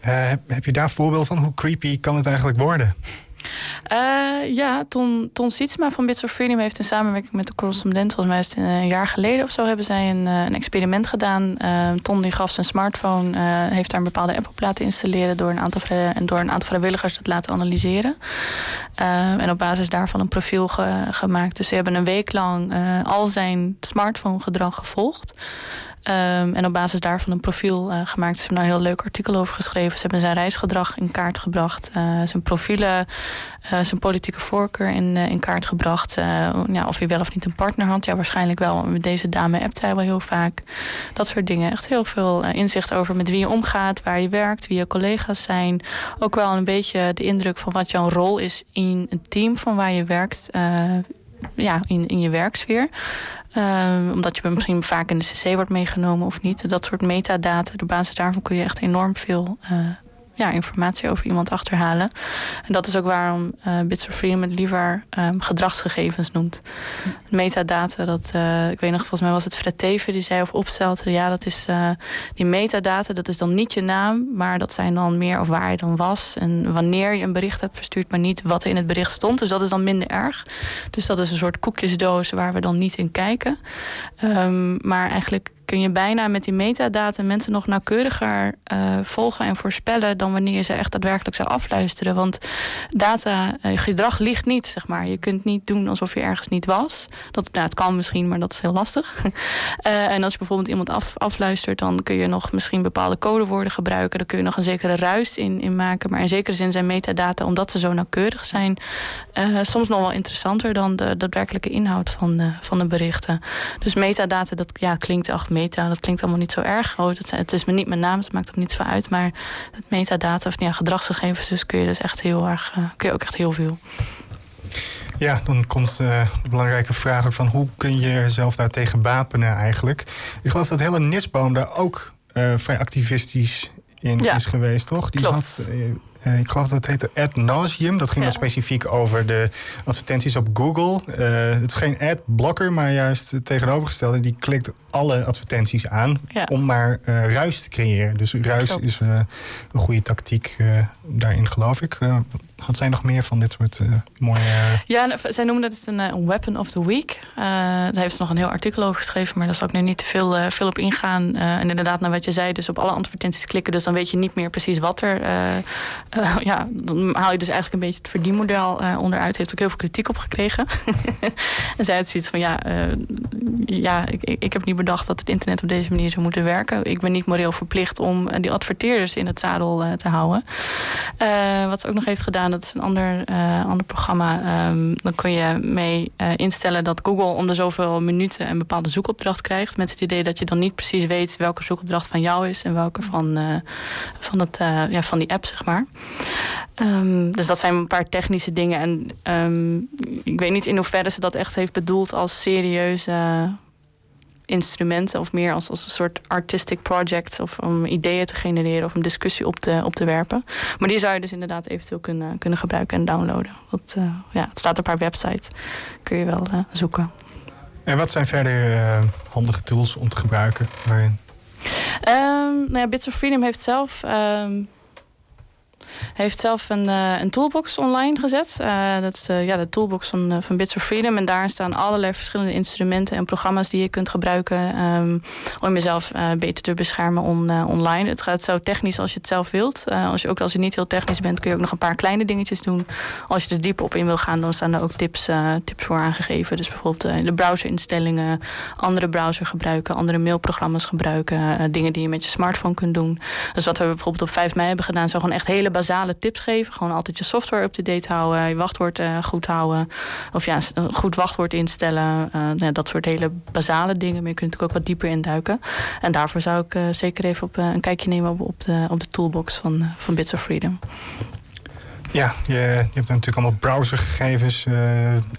Uh, heb, heb je daar voorbeeld van? Hoe creepy kan het eigenlijk worden? Uh, ja, Ton, Ton Sietsma van Bits of Freedom heeft in samenwerking met de correspondent, volgens mij is het een jaar geleden of zo, hebben zij een, een experiment gedaan. Uh, Ton die gaf zijn smartphone, uh, heeft daar een bepaalde app op laten installeren door een aantal, en door een aantal vrijwilligers dat laten analyseren. en op basis daarvan een profiel ge, gemaakt. Dus ze hebben een week lang al zijn smartphone gedrag gevolgd. Um, en op basis daarvan een profiel uh, gemaakt. Ze hebben daar een heel leuk artikel over geschreven. Ze hebben zijn reisgedrag in kaart gebracht. Uh, zijn profielen, uh, zijn politieke voorkeur in, in kaart gebracht. ja, of hij wel of niet een partner had. Ja, waarschijnlijk wel. Met deze dame appt hij wel heel vaak. Dat soort dingen. Echt heel veel inzicht over met wie je omgaat, waar je werkt, wie je collega's zijn. Ook wel een beetje de indruk van wat jouw rol is in het team van waar je werkt. ja, in, in je werksfeer. Um, omdat je misschien vaak in de cc wordt meegenomen of niet. Dat soort metadata, op basis daarvan kun je echt enorm veel uh, ja, informatie over iemand achterhalen. En dat is ook waarom uh, Bits of Freedom het liever um, gedragsgegevens noemt. Metadata, dat, uh, ik weet nog, volgens mij was het Fred Teven die zei of opstelde. Ja, dat is uh, die metadata, dat is dan niet je naam, maar dat zijn dan meer of waar je dan was. En wanneer je een bericht hebt verstuurd, maar niet wat er in het bericht stond. Dus dat is dan minder erg. Dus dat is een soort koekjesdoos waar we dan niet in kijken. Um, maar eigenlijk kun je bijna met die metadata mensen nog nauwkeuriger uh, volgen en voorspellen dan wanneer je ze echt daadwerkelijk zou afluisteren. Want data, uh, gedrag ligt niet, zeg maar. Je kunt niet doen alsof je ergens niet was. Dat, nou, het kan misschien, maar dat is heel lastig. uh, en als je bijvoorbeeld iemand af, afluistert, dan kun je nog misschien bepaalde codewoorden gebruiken. Dan kun je nog een zekere ruis in, in maken. Maar in zekere zin zijn metadata, omdat ze zo nauwkeurig zijn, soms nog wel interessanter dan de daadwerkelijke inhoud van de, van de berichten. Dus metadata, dat ja, klinkt echt meta, dat klinkt allemaal niet zo erg groot. Het, het is me niet mijn naam, het maakt ook niet zo uit. Maar het metadata of ja, gedragsgegevens, dus kun je dus echt heel erg, uh, kun je ook echt heel veel. Ja, dan komt uh, de belangrijke vraag ook van hoe kun je jezelf daar tegen wapenen eigenlijk. Ik geloof dat hele Nisboom daar ook uh, vrij activistisch in ja, is geweest, toch? Die klopt. had uh, ik geloof dat het heette Ad Nauseum. Dat ging ja. dan specifiek over de advertenties op Google. Uh, het is geen ad-blocker, maar juist het tegenovergestelde. Die klikt alle advertenties aan ja. om maar uh, ruis te creëren. Dus ruis Klopt. is een goede tactiek daarin, geloof ik. had zij nog meer van dit soort mooie... Ja, zij noemde het een, een weapon of the week. daar heeft ze nog een heel artikel over geschreven... maar daar zal ik nu niet te veel, veel op ingaan. en inderdaad, naar wat je zei, dus op alle advertenties klikken... dus dan weet je niet meer precies wat er ja, dan haal je dus eigenlijk een beetje het verdienmodel onderuit. Heeft ook heel veel kritiek op gekregen. en zij had zoiets van, ja, ja ik, ik heb niet bedacht dat het internet op deze manier zou moeten werken. Ik ben niet moreel verplicht om die adverteerders in het zadel te houden. wat ze ook nog heeft gedaan, dat is een ander, ander programma. Ehm, dan kun je mee instellen dat Google om de zoveel minuten een bepaalde zoekopdracht krijgt. Met het idee dat je dan niet precies weet welke zoekopdracht van jou is en welke van, van, het, ja, van die app, zeg maar. Ehm, dus dat zijn een paar technische dingen. En ehm, ik weet niet in hoeverre ze dat echt heeft bedoeld als serieuze instrumenten of meer als, als een soort artistic project of om ideeën te genereren of een discussie op te, op te werpen. Maar die zou je dus inderdaad eventueel kunnen, kunnen gebruiken en downloaden. Want, uh, ja, het staat op haar website, kun je wel uh, zoeken. En wat zijn verder uh, handige tools om te gebruiken? Waarin? Um, nou ja, Bits of Freedom heeft zelf heeft zelf een, uh, een toolbox online gezet. Uh, dat is uh, ja, de toolbox van, van Bits of Freedom. En daar staan allerlei verschillende instrumenten en programma's die je kunt gebruiken um, om jezelf beter te beschermen on, online. Het gaat zo technisch als je het zelf wilt. als, je ook, als je niet heel technisch bent, kun je ook nog een paar kleine dingetjes doen. Als je er diep op in wil gaan, dan staan er ook tips, tips voor aangegeven. Dus bijvoorbeeld de browserinstellingen, andere browser gebruiken, andere mailprogramma's gebruiken, dingen die je met je smartphone kunt doen. Dus wat we bijvoorbeeld op 5 mei hebben gedaan, zo gewoon echt hele basale tips geven. Gewoon altijd je software up-to-date houden, je wachtwoord uh, goed houden. Of ja, een goed wachtwoord instellen. Uh, nou, dat soort hele basale dingen. Maar je kunt natuurlijk ook wat dieper induiken. En daarvoor zou ik uh, zeker even op, een kijkje nemen op, op, de, op de toolbox van, van Bits of Freedom. Ja, je, je hebt natuurlijk allemaal browsergegevens,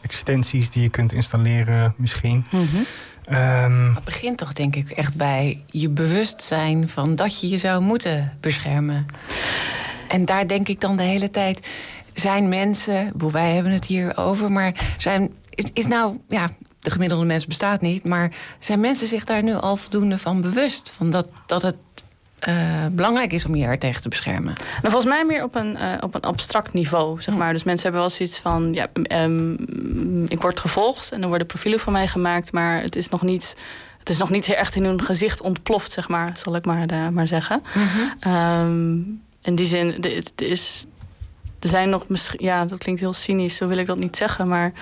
extensies die je kunt installeren misschien. Mm -hmm. Um, het begint toch denk ik echt bij je bewustzijn van dat je je zou moeten beschermen. En daar denk ik dan de hele tijd. Zijn mensen, wij hebben het hier over, maar zijn, is, is nou, ja, de gemiddelde mens bestaat niet, maar zijn mensen zich daar nu al voldoende van bewust? Van dat, dat het uh, belangrijk is om je er tegen te beschermen? Nou, volgens mij meer op een, uh, op een abstract niveau, zeg maar. Dus mensen hebben wel zoiets van... Ja, um, ik word gevolgd en er worden profielen van mij gemaakt... maar het is nog niet... Het is nog niet echt in hun gezicht ontploft, zeg maar, zal ik maar, uh, maar zeggen. Mm -hmm. um, in die zin, het is, er zijn nog misschien, ja, dat klinkt heel cynisch, zo wil ik dat niet zeggen, maar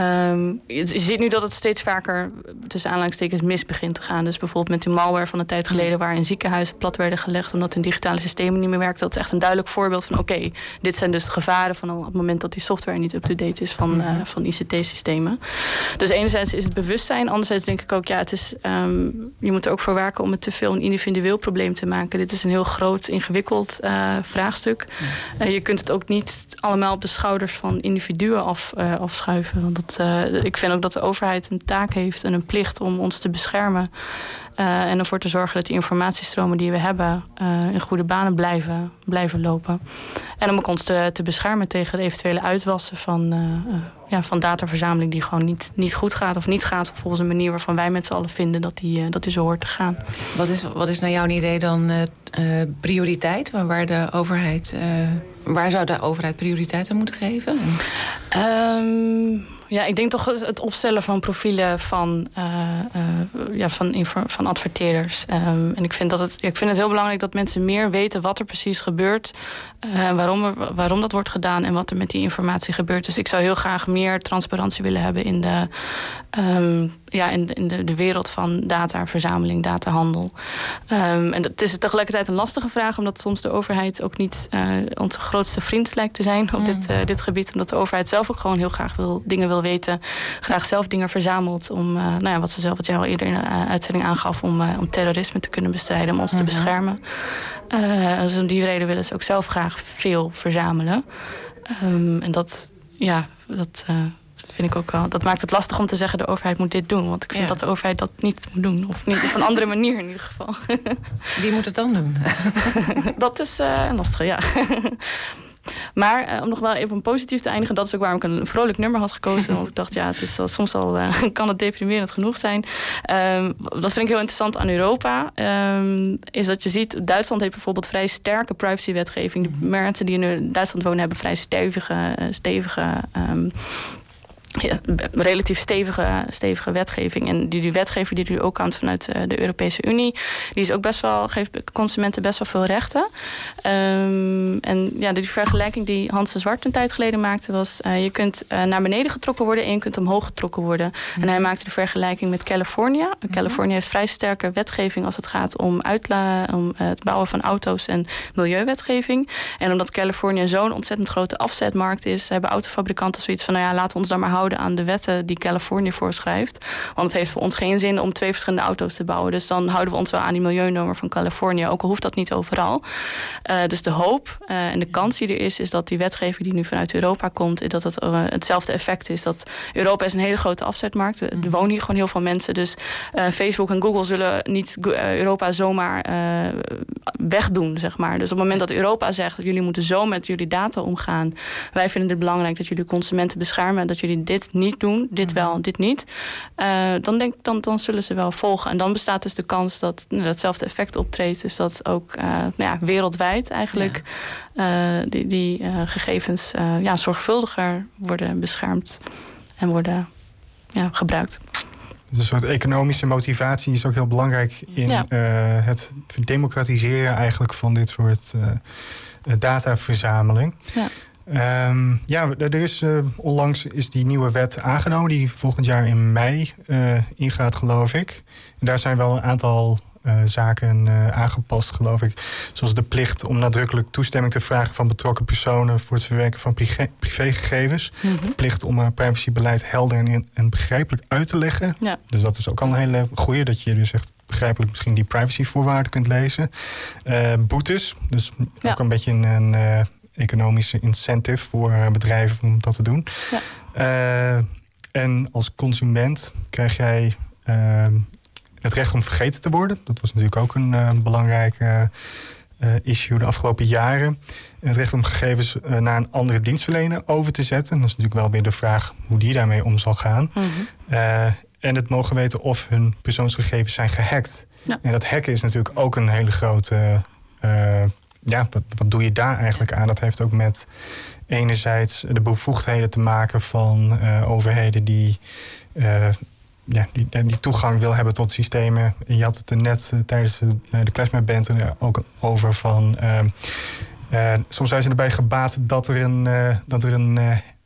Um, je ziet nu dat het steeds vaker tussen aanleidingstekens mis begint te gaan. Dus bijvoorbeeld met die malware van een tijd geleden... waarin ziekenhuizen plat werden gelegd omdat hun digitale systemen niet meer werkten. Dat is echt een duidelijk voorbeeld van... oké, dit zijn dus de gevaren van op het moment dat die software niet up-to-date is... van, uh, van ICT-systemen. Dus enerzijds is het bewustzijn. Anderzijds denk ik ook, ja, het is, um, je moet er ook voor werken... om het te veel een individueel probleem te maken. Dit is een heel groot, ingewikkeld uh, vraagstuk. Uh, je kunt het ook niet allemaal op de schouders van individuen af, afschuiven. Want uh, ik vind ook dat de overheid een taak heeft en een plicht om ons te beschermen. Uh, en ervoor te zorgen dat die informatiestromen die we hebben uh, in goede banen blijven, blijven lopen. En om ook ons te, te beschermen tegen de eventuele uitwassen van, ja, van dataverzameling die gewoon niet, niet goed gaat of niet gaat volgens een manier waarvan wij met z'n allen vinden dat die, dat die zo hoort te gaan. Wat is, wat is naar jouw idee dan prioriteit? Waar de overheid, waar zou de overheid prioriteit aan moeten geven? Um, ja, ik denk toch het opstellen van profielen van, uh, uh, ja, van, van adverteerders. Um, en ik vind, dat het, ik vind het heel belangrijk dat mensen meer weten wat er precies gebeurt. Uh, waarom, er, waarom dat wordt gedaan en wat er met die informatie gebeurt. Dus ik zou heel graag meer transparantie willen hebben in de, um, ja, in, in de, de wereld van dataverzameling, datahandel. Um, en het is tegelijkertijd een lastige vraag, omdat soms de overheid ook niet onze grootste vriend lijkt te zijn op dit, dit gebied. Omdat de overheid zelf ook gewoon heel graag wil, dingen wil weten, graag zelf dingen verzamelt om, uh, nou ja, wat ze zelf, wat jij al eerder in de uh, uitzending aangaf, om, uh, om terrorisme te kunnen bestrijden, om ons te mhm. beschermen. dus om die reden willen ze ook zelf graag veel verzamelen. Um, en dat, ja, dat vind ik ook wel. Dat maakt het lastig om te zeggen: de overheid moet dit doen. Want ik vind ja. dat de overheid dat niet moet doen. Of niet op een andere manier in ieder geval. Wie moet het dan doen? dat is uh, lastig, ja. Maar uh, om nog wel even positief te eindigen, dat is ook waarom ik een vrolijk nummer had gekozen. Want ik dacht, ja, het is al, soms al uh, kan het deprimerend genoeg zijn. Um, dat vind ik heel interessant aan Europa. Um, is dat je ziet, Duitsland heeft bijvoorbeeld vrij sterke privacywetgeving. De mensen die in Duitsland wonen hebben vrij stevige, stevige um, ja, relatief stevige, stevige wetgeving. En die, die wetgeving die er ook aan vanuit eh, de Europese Unie, die is ook best wel, geeft consumenten best wel veel rechten. Um, en ja, die vergelijking die Hans de Zwart een tijd geleden maakte, was uh, je kunt uh, naar beneden getrokken worden en je kunt omhoog getrokken worden. Mm. En hij maakte de vergelijking met Californië. Mm -hmm. Californië heeft vrij sterke wetgeving als het gaat om, uitla om het bouwen van auto's en milieuwetgeving. En omdat Californië zo'n ontzettend grote afzetmarkt is, hebben autofabrikanten zoiets van, nou ja, laten we ons daar maar houden aan de wetten die Californië voorschrijft. Want het heeft voor ons geen zin om twee verschillende auto's te bouwen. Dus dan houden we ons wel aan die milieunormen van Californië, ook al hoeft dat niet overal. Uh, dus de hoop uh, en de kans die er is, is dat die wetgeving die nu vanuit Europa komt, dat het uh, hetzelfde effect is. Dat Europa is een hele grote afzetmarkt. Er mm. wonen hier gewoon heel veel mensen. Dus Facebook en Google zullen niet Europa zomaar wegdoen, zeg maar. Dus op het moment dat Europa zegt dat jullie moeten zo met jullie data omgaan, wij vinden het belangrijk dat jullie consumenten beschermen, dat jullie dit dit niet doen, dit wel, mhm. dit niet. Uh, dan, denk, dan, dan zullen ze wel volgen. En dan bestaat dus de kans dat nou, datzelfde effect optreedt. Dus dat ook uh, nou ja, wereldwijd eigenlijk ja. uh, die, die gegevens ja, zorgvuldiger worden beschermd en worden ja, gebruikt. Dus een soort economische motivatie is ook heel belangrijk in ja. het democratiseren eigenlijk van dit soort dataverzameling. Ja. Um, ja, er is uh, onlangs is die nieuwe wet aangenomen, die volgend jaar in mei uh, ingaat, geloof ik. En daar zijn wel een aantal uh, zaken aangepast, geloof ik. Zoals de plicht om nadrukkelijk toestemming te vragen van betrokken personen voor het verwerken van privégegevens. Mm -hmm. Plicht om privacybeleid helder en, en, begrijpelijk uit te leggen. Ja. Dus dat is ook al een hele goede, dat je dus echt begrijpelijk misschien die privacyvoorwaarden kunt lezen. boetes, dus ja. ook een beetje een economische incentive voor eh, bedrijven om dat te doen. Ja. Uh, en als consument krijg jij uh, het recht om vergeten te worden. Dat was natuurlijk ook een uh, belangrijke issue de afgelopen jaren. En het recht om gegevens naar een andere dienstverlener over te zetten. Dat is natuurlijk wel weer de vraag hoe die daarmee om zal gaan. Mm -hmm. en het mogen weten of hun persoonsgegevens zijn gehackt. Ja. En dat hacken is natuurlijk ook een hele grote ja, wat, wat doe je daar eigenlijk aan? Dat heeft ook met enerzijds de bevoegdheden te maken van uh, overheden die, uh, ja, die, die, toegang wil hebben tot systemen. Je had het er net uh, tijdens de, de Klesma-band ook over van. soms zijn ze erbij gebaat dat er een, dat er een,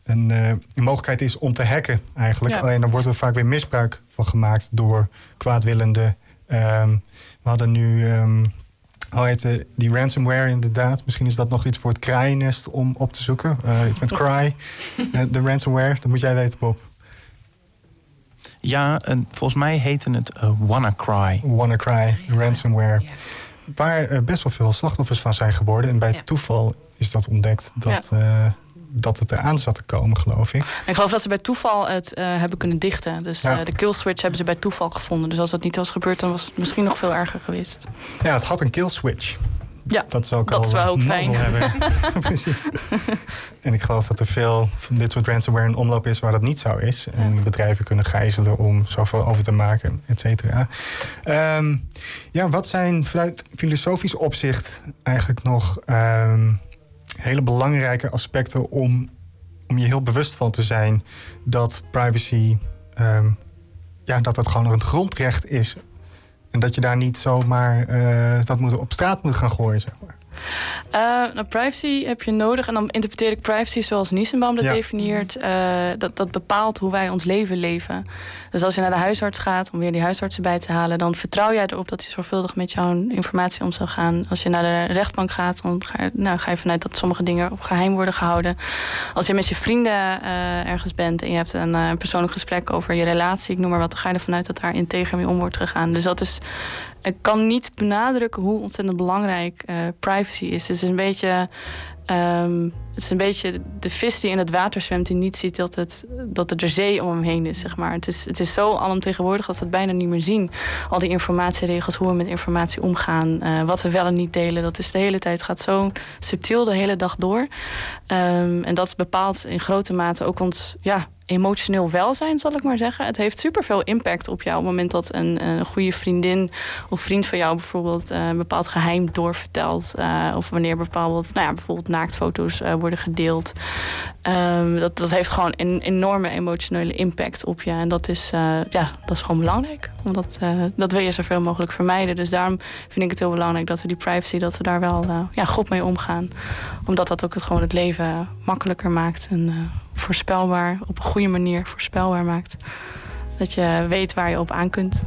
een, een, mogelijkheid is om te hacken, eigenlijk. Ja. Alleen dan wordt er vaak weer misbruik van gemaakt door kwaadwillende. Ehm, we hadden nu. Um, hoe heet die ransomware inderdaad. Misschien is dat nog iets voor het kraaiennest om op te zoeken. Uh, ik ben Cry, eh, de ransomware. Dat moet jij weten, Bob. Ja, en volgens mij heette het uh, WannaCry. WannaCry, ransomware. Waar uh, best wel veel slachtoffers van zijn geworden. En bij ja. toeval is dat ontdekt dat... Ja dat het eraan zat te komen, geloof ik. ik geloof dat ze bij toeval het uh, hebben kunnen dichten. Dus ja. uh, de kill switch hebben ze bij toeval gevonden. Dus als dat niet was gebeurd, dan was het misschien nog veel erger geweest. Ja, het had een kill switch. Ja, dat zou ook dat al is wel ook fijn. hebben. Precies. En ik geloof dat er veel van dit soort ransomware in omloop is waar dat niet zo is. En ja. bedrijven kunnen gijzelen om zoveel over te maken, et cetera. Um, ja, wat zijn vanuit filosofisch opzicht eigenlijk nog um, hele belangrijke aspecten om, om je heel bewust van te zijn dat privacy, um, ja, dat dat gewoon een grondrecht is. En dat je daar niet zomaar uh, dat moet op straat moet gaan gooien, zeg maar. Uh, nou, privacy heb je nodig. En dan interpreteer ik privacy zoals Nissenbaum dat ja. definieert. Uh, dat, dat bepaalt hoe wij ons leven leven. Dus als je naar de huisarts gaat om weer die huisartsen bij te halen, dan vertrouw jij erop dat hij zorgvuldig met jouw informatie om zal gaan. Als je naar de rechtbank gaat, dan ga je, nou, ga je vanuit dat sommige dingen op geheim worden gehouden. Als je met je vrienden uh, ergens bent en je hebt een, een, persoonlijk gesprek over je relatie, ik noem maar wat, dan ga je ervan uit dat daar integer mee om wordt gegaan. Dus dat is ik kan niet benadrukken hoe ontzettend belangrijk uh, privacy is. Het is een beetje. Um, het is een beetje de vis die in het water zwemt, die niet ziet dat, het, dat er de zee om hem heen is. Zeg maar. het, is het is zo alomtegenwoordig dat we het bijna niet meer zien. Al die informatieregels, hoe we met informatie omgaan, uh, wat we wel en niet delen. Dat is de hele tijd, gaat zo subtiel de hele dag door. Um, en dat bepaalt in grote mate ook ons ja, emotioneel welzijn, zal ik maar zeggen. Het heeft superveel impact op jou op het moment dat een, een goede vriendin of vriend van jou bijvoorbeeld uh, een bepaald geheim doorvertelt. Uh, of wanneer bepaald, nou ja, bijvoorbeeld naaktfoto's uh, worden gedeeld. Ehm, dat, dat heeft gewoon een enorme emotionele impact op je. En dat is, ja, dat is gewoon belangrijk. Omdat dat wil je zoveel mogelijk vermijden. Dus daarom vind ik het heel belangrijk dat we die privacy, dat we daar wel ja, goed mee omgaan. Omdat dat ook het, gewoon het leven makkelijker maakt en voorspelbaar, op een goede manier voorspelbaar maakt. Dat je weet waar je op aan kunt.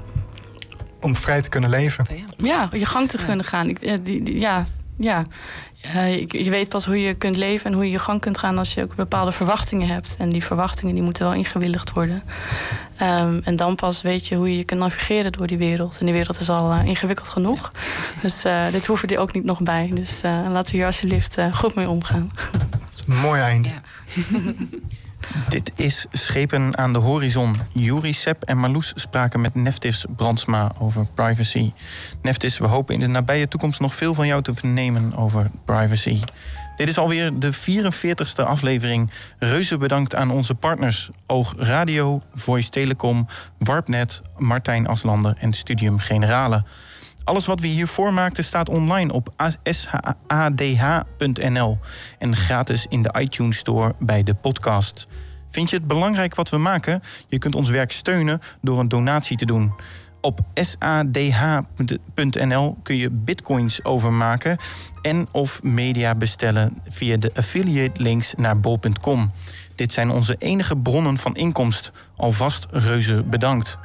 Om vrij te kunnen leven. Ja, je gang te kunnen gaan. Ik, die, ja, ja. je weet pas hoe je kunt leven en hoe je je gang kunt gaan als je ook bepaalde verwachtingen hebt. En die verwachtingen die moeten wel ingewilligd worden. Um, en dan pas weet je hoe je je kunt navigeren door die wereld. En die wereld is al uh, ingewikkeld genoeg. Dus uh, dit hoeven er ook niet nog bij. Dus uh, laten we hier alsjeblieft goed mee omgaan. Dat is een mooi einde. Ja. Dit is Schepen aan de Horizon. Juri Sepp en Marloes spraken met Neftis Brandsma over privacy. Neftis, we hopen in de nabije toekomst nog veel van jou te vernemen over privacy. Dit is alweer de 44ste aflevering. Reuze bedankt aan onze partners Oog Radio, Voice Telecom, Warpnet, Martijn Aslander en Studium Generale. Alles wat we hiervoor maakten staat online op shadh.nl en gratis in de iTunes Store bij de podcast. Vind je het belangrijk wat we maken? Je kunt ons werk steunen door een donatie te doen. Op sadh.nl kun je bitcoins overmaken en of media bestellen via de affiliate links naar bol.com. Dit zijn onze enige bronnen van inkomst. Alvast reuze bedankt.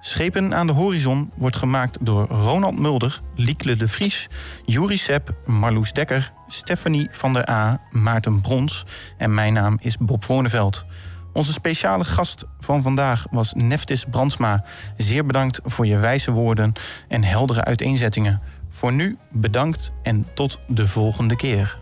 Schepen aan de horizon wordt gemaakt door Ronald Mulder, Liekle de Vries, Juri Sepp, Marloes Dekker, Stephanie van der A, Maarten Brons en mijn naam is Bob Voorneveld. Onze speciale gast van vandaag was Neftis Brandsma. Zeer bedankt voor je wijze woorden en heldere uiteenzettingen. Voor nu bedankt en tot de volgende keer.